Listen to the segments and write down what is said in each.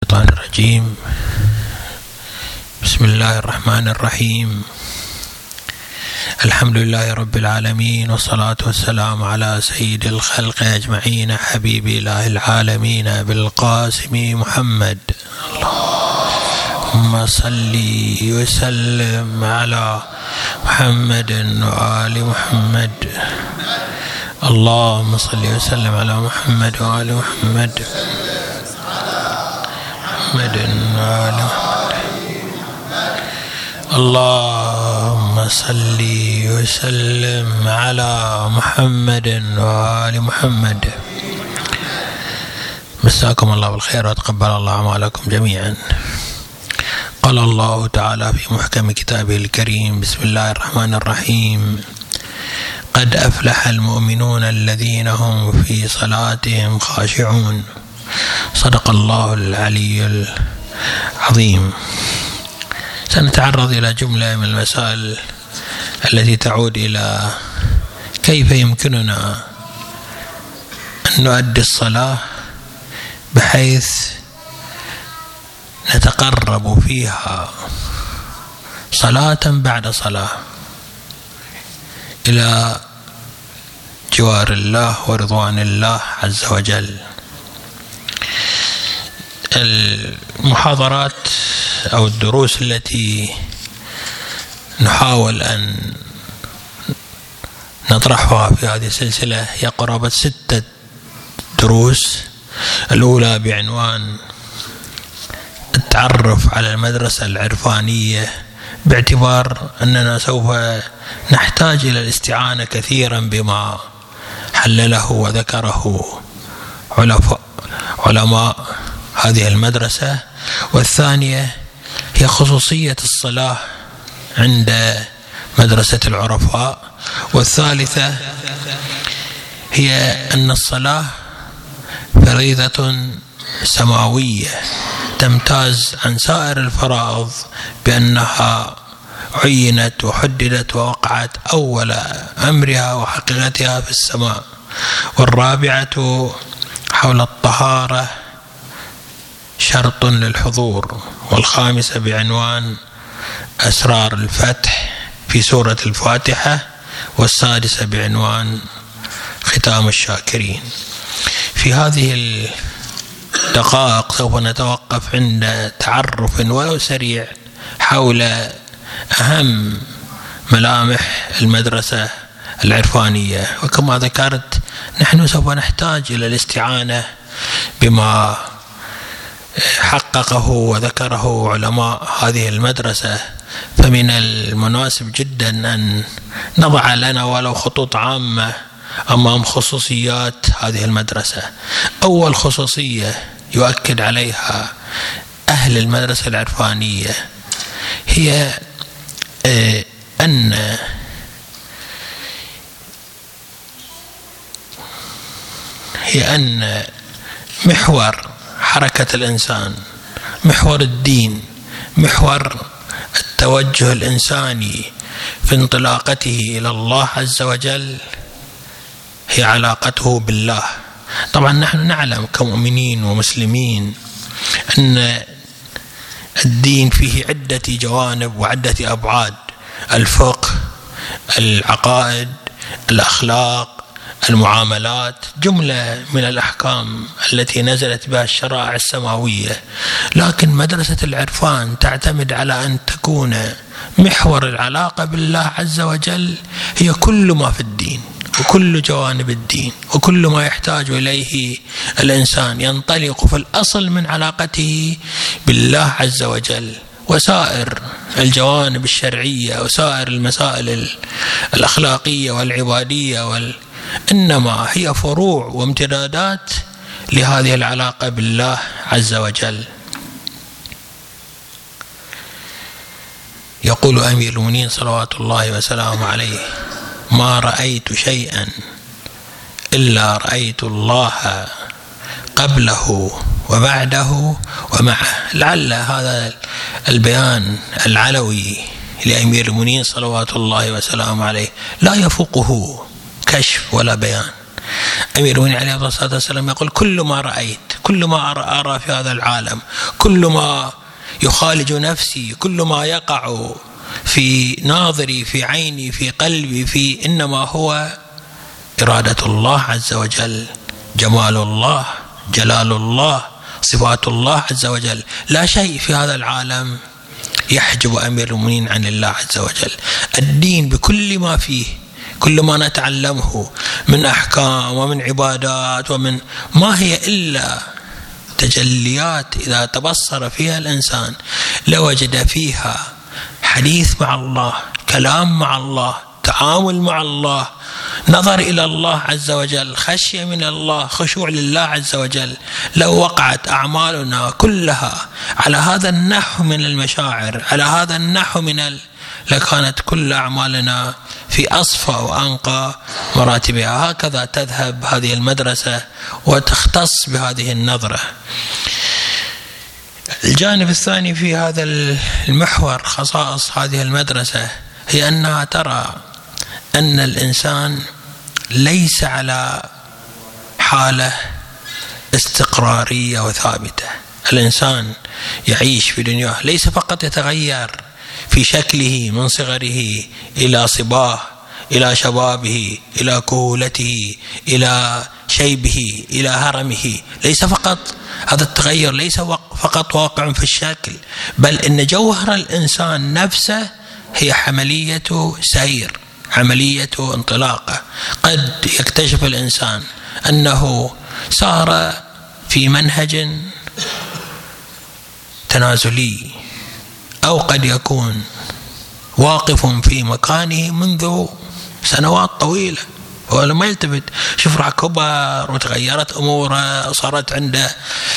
الشيطان الرجيم. بسم الله الرحمن الرحيم. الحمد لله رب العالمين والصلاة والسلام على سيد الخلق أجمعين حبيب إله العالمين بالقاسم محمد. اللهم صل وسلم على محمد وآل محمد. اللهم صل وسلم على محمد وآل محمد محمد. محمد اللهم صل وسلم على محمد وآل محمد. مساكم الله بالخير وتقبل الله أعمالكم جميعا. قال الله تعالى في محكم كتابه الكريم بسم الله الرحمن الرحيم. قد أفلح المؤمنون الذين هم في صلاتهم خاشعون. صدق الله العلي العظيم. سنتعرض إلى جملة من المسائل التي تعود إلى كيف يمكننا أن نؤدي الصلاة بحيث نتقرب فيها صلاة بعد صلاة إلى جوار الله ورضوان الله عز وجل. المحاضرات أو الدروس التي نحاول أن نطرحها في هذه السلسلة هي قرابة ستة دروس. الأولى بعنوان التعرف على المدرسة العرفانية باعتبار أننا سوف نحتاج إلى الاستعانة كثيرا بما حلله وذكره علماء هذه المدرسة والثانية هي خصوصية الصلاة عند مدرسة العرفاء والثالثة هي أن الصلاة فريضة سماوية تمتاز عن سائر الفرائض بأنها عينت وحددت ووقعت أول أمرها وحقيقتها في السماء. والرابعة حول الطهارة شرط للحضور والخامسة بعنوان أسرار الفتح في سورة الفاتحة والسادسة بعنوان ختام الشاكرين. في هذه الدقائق سوف نتوقف عند تعرف ولو سريع حول أهم ملامح المدرسة العرفانية. وكما ذكرت نحن سوف نحتاج إلى الاستعانة بما حققه وذكره علماء هذه المدرسة فمن المناسب جدا أن نضع لنا ولو خطوط عامة أمام خصوصيات هذه المدرسة. أول خصوصية يؤكد عليها أهل المدرسة العرفانية هي أن هي أن محور حركة الإنسان محور الدين محور التوجه الإنساني في انطلاقته إلى الله عز وجل هي علاقته بالله. طبعا نحن نعلم كمؤمنين ومسلمين أن الدين فيه عدة جوانب وعدة أبعاد الفقه العقائد الأخلاق المعاملات جملة من الأحكام التي نزلت بها الشرائع السماوية. لكن مدرسة العرفان تعتمد على أن تكون محور العلاقة بالله عز وجل هي كل ما في الدين وكل جوانب الدين وكل ما يحتاج إليه الإنسان. ينطلق في الأصل من علاقته بالله عز وجل. وسائر الجوانب الشرعية وسائر المسائل الأخلاقية والعبادية وال إنما هي فروع وامتدادات لهذه العلاقة بالله عز وجل. يقول أمير المؤمنين صلوات الله وسلامه عليه ما رأيت شيئا إلا رأيت الله قبله وبعده ومعه. لعل هذا البيان العلوي لأمير المؤمنين صلوات الله وسلامه عليه لا يفوقه. كشف ولا بيان. أمير المؤمنين عليه الصلاة والسلام يقول كل ما رأيت كل ما أرى, في هذا العالم كل ما يخالج نفسي كل ما يقع في ناظري في عيني في قلبي في إنما هو إرادة الله عز وجل جمال الله جلال الله صفات الله عز وجل. لا شيء في هذا العالم يحجب أمير المؤمنين عن الله عز وجل. الدين بكل ما فيه كل ما نتعلمه من أحكام ومن عبادات ومن ما هي إلا تجليات إذا تبصر فيها الإنسان لوجد فيها حديث مع الله كلام مع الله تعامل مع الله نظر إلى الله عز وجل خشية من الله خشوع لله عز وجل لو وقعت أعمالنا كلها على هذا النحو من المشاعر على هذا النحو من. لكانت كل أعمالنا في أصفى وأنقى مراتبها. هكذا تذهب هذه المدرسة وتختص بهذه النظرة. الجانب الثاني في هذا المحور خصائص هذه المدرسة هي أنها ترى أن الإنسان ليس على حالة استقرارية وثابتة. الإنسان يعيش في دنياه ليس فقط يتغير. في شكله من صغره إلى صباه إلى شبابه إلى كهولته إلى شيبه إلى هرمه. ليس فقط هذا التغير ليس فقط واقع في الشكل بل إن جوهر الإنسان نفسه هي عمليه سير عملية انطلاقه قد يكتشف الإنسان أنه صار في منهج تنازلي. أو قد يكون واقف في مكانه منذ سنوات طويلة. هو ما يلتفت شوف راح كبر وتغيرت أموره صارت عنده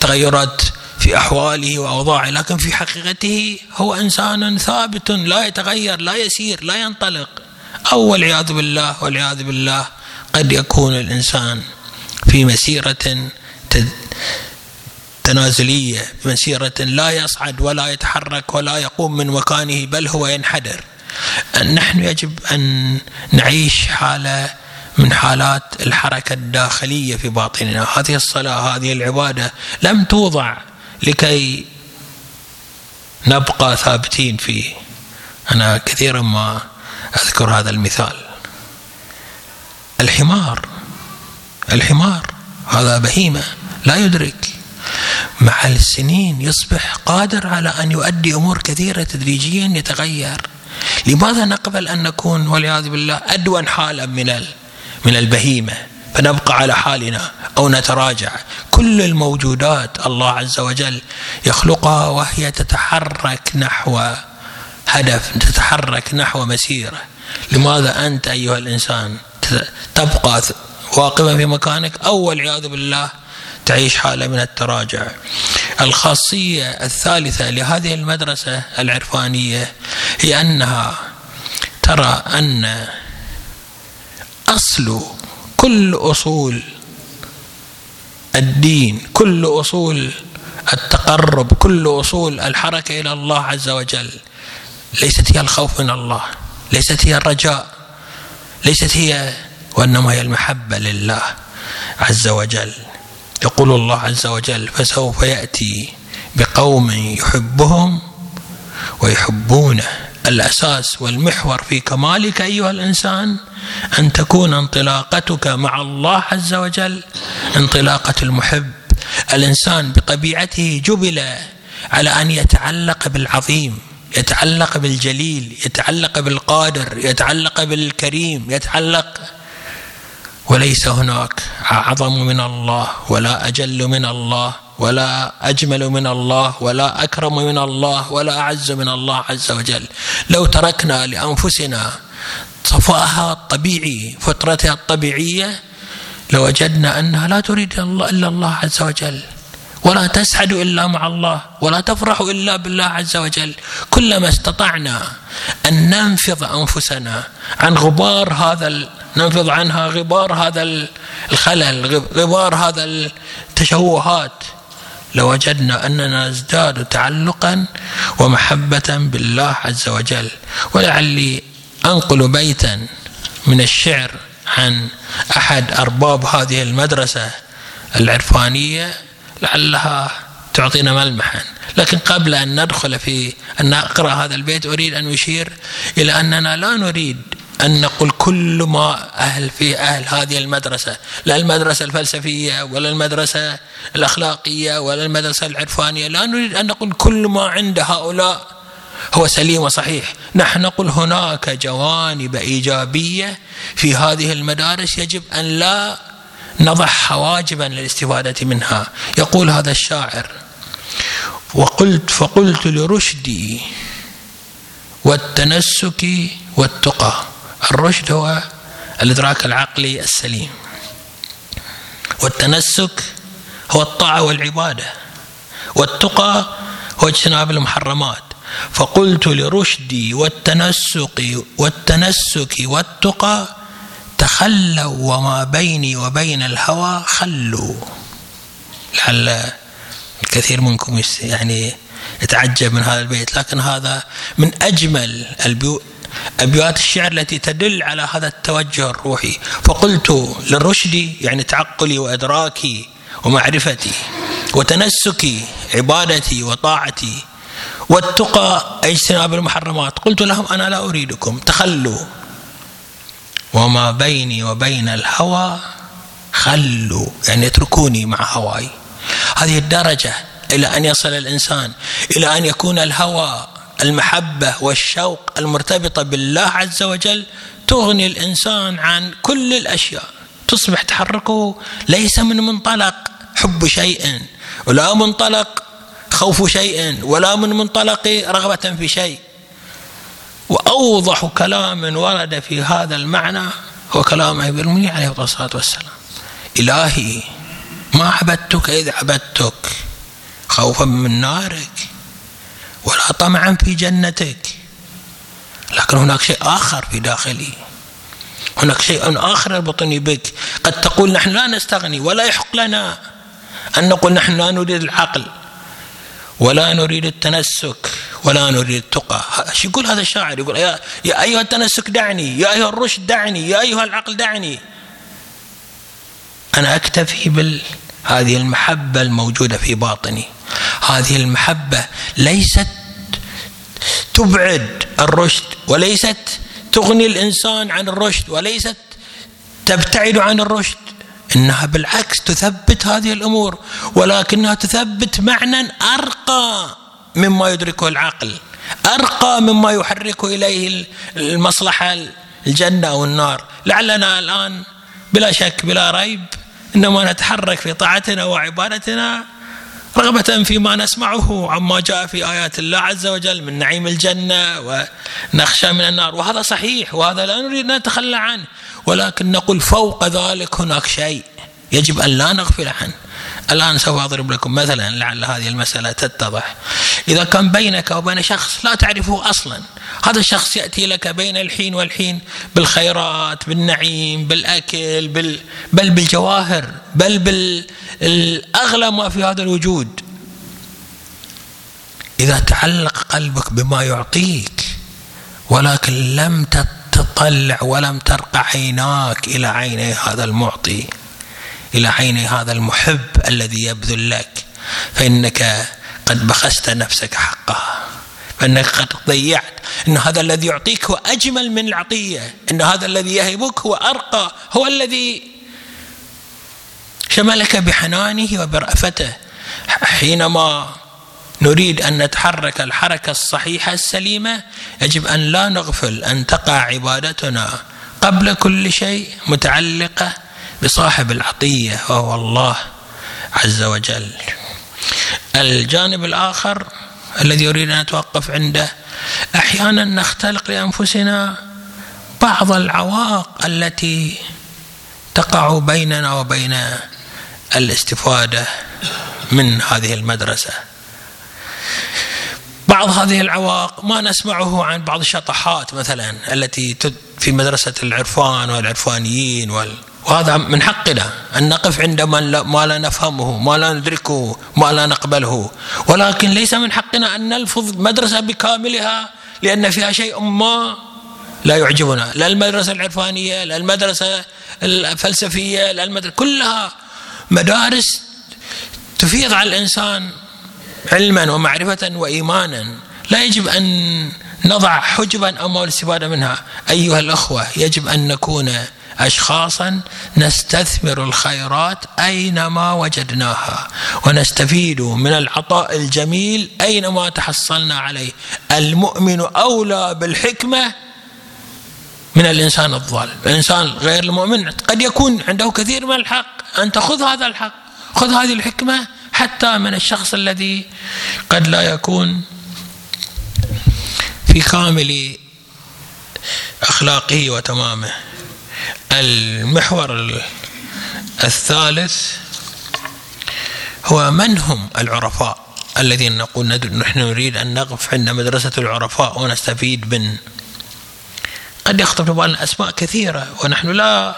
تغيرات في أحواله وأوضاعه لكن في حقيقته هو إنسان ثابت لا يتغير لا يسير لا ينطلق. أو والعياذ بالله والعياذ بالله قد يكون الإنسان في مسيرة تنازلية مسيرة لا يصعد ولا يتحرك ولا يقوم من مكانه بل هو ينحدر. نحن يجب أن نعيش حالة من حالات الحركة الداخلية في باطننا. هذه الصلاة هذه العبادة لم توضع لكي نبقى ثابتين فيه. أنا كثيرا ما أذكر هذا المثال. الحمار الحمار هذا بهيمة لا يدرك. مع السنين يصبح قادر على أن يؤدي أمور كثيرة تدريجيا يتغير. لماذا نقبل أن نكون والعياذ بالله أدون حالا من من البهيمة؟ فنبقى على حالنا أو نتراجع. كل الموجودات الله عز وجل يخلقها وهي تتحرك نحو هدف تتحرك نحو مسيرة. لماذا أنت أيها الإنسان تبقى واقفا في مكانك أو والعياذ بالله تعيش حالة من التراجع. الخاصية الثالثة لهذه المدرسة العرفانية هي أنها ترى أن أصل كل أصول الدين كل أصول التقرب كل أصول الحركة إلى الله عز وجل ليست هي الخوف من الله ليست هي الرجاء ليست هي وإنما هي المحبة لله عز وجل. يقول الله عز وجل فسوف يأتي بقوم يحبهم ويحبونه الأساس والمحور في كمالك أيها الإنسان أن تكون انطلاقتك مع الله عز وجل انطلاقة المحب. الإنسان بطبيعته جبل على أن يتعلق بالعظيم يتعلق بالجليل يتعلق بالقادر يتعلق بالكريم يتعلق وليس هناك. أعظم من الله ولا أجل من الله ولا أجمل من الله ولا أكرم من الله ولا أعز من الله عز وجل. لو تركنا لأنفسنا صفاءها الطبيعي فطرتها الطبيعية لوجدنا أنها لا تريد الله إلا الله عز وجل. ولا تسعد إلا مع الله ولا تفرح إلا بالله عز وجل. كلما استطعنا أن ننفض أنفسنا عن غبار هذا ننفض عنها غبار هذا الخلل غبار هذا التشوهات. لوجدنا أننا نزداد تعلقا ومحبة بالله عز وجل. ولعلي أنقل بيتا من الشعر عن أحد أرباب هذه المدرسة العرفانية لعلها تعطينا ملمحا. لكن قبل أن ندخل في أن أقرأ هذا البيت أريد أن أشير إلى أننا لا نريد أن نقول كل ما أهل في أهل هذه المدرسة لا المدرسة الفلسفية ولا المدرسة الأخلاقية ولا المدرسة العرفانية لا نريد أن نقول كل ما عند هؤلاء هو سليم وصحيح. نحن نقول هناك جوانب إيجابية في هذه المدارس يجب أن لا نضع حواجبا للاستفادة منها. يقول هذا الشاعر وقلت فقلت لرشدي والتنسك والتقى. الرشد هو الإدراك العقلي السليم. والتنسك هو الطاعة والعبادة. والتقى هو اجتناب المحرمات. فقلت لرشدي والتنسك والتنسك والتقى تخلوا وما بيني وبين الهوى خلوا. لعل الكثير منكم يعني يتعجب من هذا البيت. لكن هذا من أجمل أبيات الشعر التي تدل على هذا التوجه الروحي. فقلت للرشد يعني تعقلي وإدراكي ومعرفتي وتنسكي عبادتي وطاعتي والتقى اجتناب المحرمات. قلت لهم أنا لا أريدكم تخلوا. وما بيني وبين الهوى خلوا يعني اتركوني مع هواي. هذه الدرجة إلى أن يصل الإنسان إلى أن يكون الهوى المحبة والشوق المرتبطة بالله عز وجل تغني الإنسان عن كل الأشياء. تصبح تحركه ليس من منطلق حب شيء ولا منطلق خوف شيء ولا من منطلق رغبة في شيء. وأوضح كلام ورد في هذا المعنى هو كلام أبي عليه الصلاة والسلام. إلهي ما عبدتك إذ عبدتك خوفا من نارك ولا طمعا في جنتك. لكن هناك شيء آخر في داخلي. هناك شيء آخر يربطني بك. قد تقول نحن لا نستغني ولا يحق لنا أن نقول نحن لا نريد العقل ولا نريد التنسك ولا نريد التقى. إيش يقول هذا الشاعر؟ يقول يا, يا أيها التنسك دعني يا أيها الرشد دعني يا أيها العقل دعني. أنا أكتفي بهذه المحبة الموجودة في باطني. هذه المحبة ليست تبعد الرشد وليست تغني الإنسان عن الرشد وليست تبتعد عن الرشد إنها بالعكس تثبت هذه الأمور ولكنها تثبت معنى أرقى مما يدركه العقل أرقى مما يحرك إليه المصلحة الجنة أو النار. لعلنا الآن بلا شك بلا ريب إنما نتحرك في طاعتنا وعبادتنا رغبة فيما نسمعه عما جاء في آيات الله عز وجل من نعيم الجنة ونخشى من النار. وهذا صحيح وهذا لا نريد أن نتخلى عنه. ولكن نقول فوق ذلك هناك شيء يجب أن لا نغفل عنه. الآن سوف أضرب لكم مثلا لعل هذه المسألة تتضح. إذا كان بينك وبين شخص لا تعرفه أصلا هذا الشخص يأتي لك بين الحين والحين بالخيرات بالنعيم بالأكل بل, بل بالجواهر بل بالأغلى ما في هذا الوجود. إذا تعلق قلبك بما يعطيك ولكن لم تطلع ولم ترقى عيناك إلى عيني هذا المعطي إلى عين هذا المحب الذي يبذل لك فإنك قد بخست نفسك حقها فإنك قد ضيعت أن هذا الذي يعطيك هو أجمل من العطية أن هذا الذي يهبك هو أرقى هو الذي شملك بحنانه وبرأفته. حينما نريد أن نتحرك الحركة الصحيحة السليمة يجب أن لا نغفل أن تقع عبادتنا قبل كل شيء متعلقة بصاحب العطية وهو الله عز وجل. الجانب الآخر الذي أريد أن أتوقف عنده. أحيانا نختلق لأنفسنا بعض العوائق التي تقع بيننا وبين الاستفادة من هذه المدرسة. بعض هذه العوائق ما نسمعه عن بعض الشطحات مثلا التي في مدرسة العرفان والعرفانيين وال وهذا من حقنا أن نقف عند ما لا نفهمه ما لا ندركه ما لا نقبله. ولكن ليس من حقنا أن نلفظ مدرسة بكاملها لأن فيها شيء ما لا يعجبنا. لا المدرسة العرفانية لا المدرسة الفلسفية لا المدرسة كلها مدارس تفيض على الإنسان علما ومعرفة وإيمانا. لا يجب أن نضع حجبا أمام الاستفادة منها. أيها الأخوة يجب أن نكون أشخاصا نستثمر الخيرات أينما وجدناها ونستفيد من العطاء الجميل أينما تحصلنا عليه. المؤمن أولى بالحكمة من الإنسان الضال الإنسان غير المؤمن قد يكون عنده كثير من الحق. أنت خذ هذا الحق خذ هذه الحكمة حتى من الشخص الذي قد لا يكون في كامل أخلاقه وتمامه. المحور الثالث هو من هم العرفاء الذين نقول نحن نريد أن نقف عند مدرسة العرفاء ونستفيد من. قد يخطر في بالنا أسماء كثيرة ونحن لا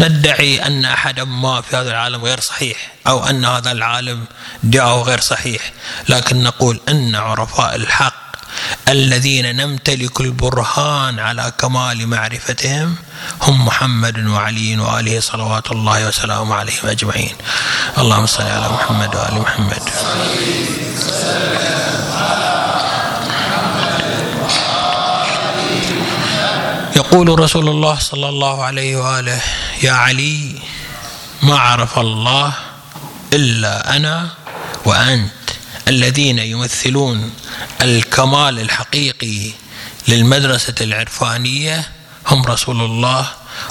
ندعي أن أحدا ما في هذا العالم غير صحيح أو أن هذا العالم دعاه غير صحيح لكن نقول أن عرفاء الحق الذين نمتلك البرهان على كمال معرفتهم هم محمد وعلي وآله صلوات الله وسلامه عليهم أجمعين. اللهم صل على محمد وآل محمد. يقول رسول الله صلى الله عليه وآله يا علي ما عرف الله إلا أنا وأنت. الذين يمثلون الكمال الحقيقي للمدرسة العرفانية هم رسول الله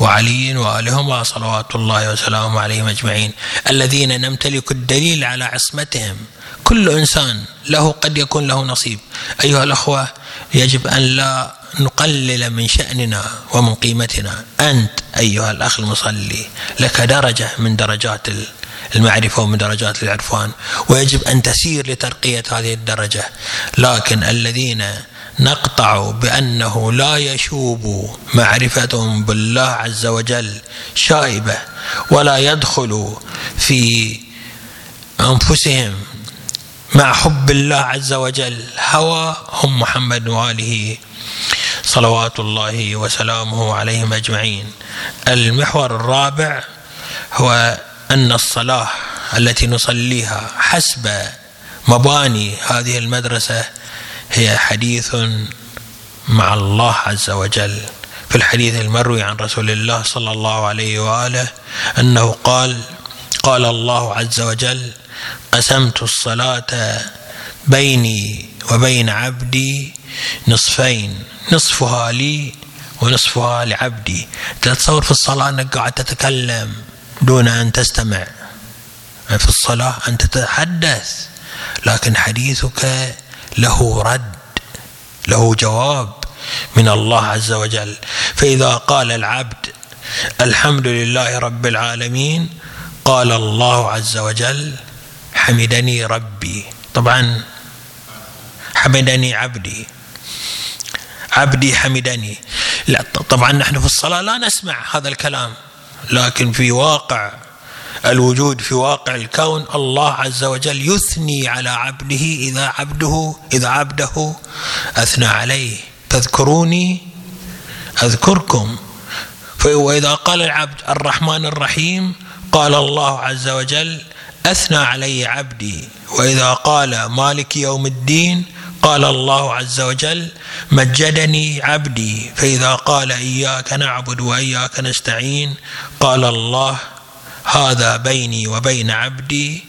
وعلي وآلهما صلوات الله وسلامه عليهم أجمعين. الذين نمتلك الدليل على عصمتهم. كل إنسان له قد يكون له نصيب. أيها الأخوة يجب أن لا نقلل من شأننا ومن قيمتنا. أنت أيها الأخ المصلي لك درجة من درجات المعرفة ومن درجات العرفان. ويجب أن تسير لترقية هذه الدرجة. لكن الذين نقطع بأنه لا يشوب معرفتهم بالله عز وجل شائبة ولا يدخل في أنفسهم مع حب الله عز وجل هوى هم محمد وآله صلوات الله وسلامه عليهم أجمعين. المحور الرابع هو أن الصلاة التي نصليها حسب مباني هذه المدرسة هي حديث مع الله عز وجل. في الحديث المروي عن رسول الله صلى الله عليه وآله أنه قال قال الله عز وجل قسمت الصلاة بيني وبين عبدي نصفين نصفها لي ونصفها لعبدي. تتصور في الصلاة أنك قاعد تتكلم. دون أن تستمع. في الصلاة أن تتحدث لكن حديثك له رد له جواب من الله عز وجل. فإذا قال العبد الحمد لله رب العالمين قال الله عز وجل حمدني ربي. طبعا حمدني عبدي. عبدي حمدني. لا طبعا نحن في الصلاة لا نسمع هذا الكلام. لكن في واقع الوجود في واقع الكون الله عز وجل يثني على عبده إذا عبده إذا عبده أثنى عليه. فاذكروني أذكركم. وإذا قال العبد الرحمن الرحيم قال الله عز وجل أثنى علي عبدي. وإذا قال مالك يوم الدين قال الله عز وجل مجدني عبدي فإذا قال إياك نعبد وإياك نستعين قال الله هذا بيني وبين عبدي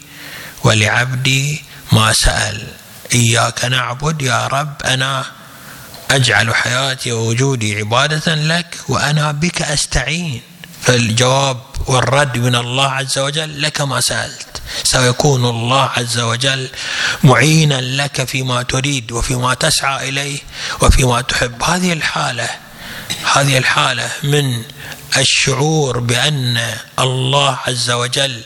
ولعبدي ما سأل إياك نعبد يا رب أنا أجعل حياتي ووجودي عبادة لك وأنا بك أستعين. فالجواب والرد من الله عز وجل لك ما سألت. سيكون الله عز وجل معينا لك فيما تريد وفيما تسعى إليه وفيما تحب. هذه الحالة هذه الحالة من الشعور بأن الله عز وجل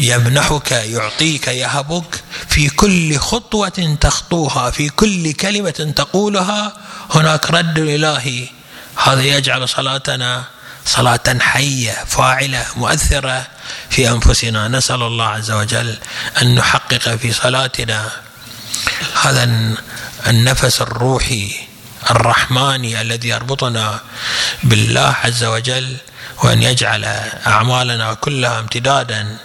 يمنحك يعطيك يهبك في كل خطوة تخطوها في كل كلمة تقولها. هناك رد إلهي هذا يجعل صلاتنا صلاة حية فاعلة مؤثرة في أنفسنا. نسأل الله عز وجل أن نحقق في صلاتنا هذا النفس الروحي الرحماني الذي يربطنا بالله عز وجل وأن يجعل أعمالنا كلها امتدادا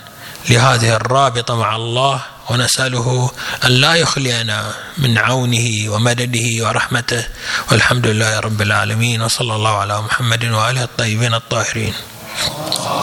لهذه الرابطة مع الله. ونسأله أن لا يخلينا من عونه ومدده ورحمته. والحمد لله رب العالمين وصلى الله على محمد وآله الطيبين الطاهرين.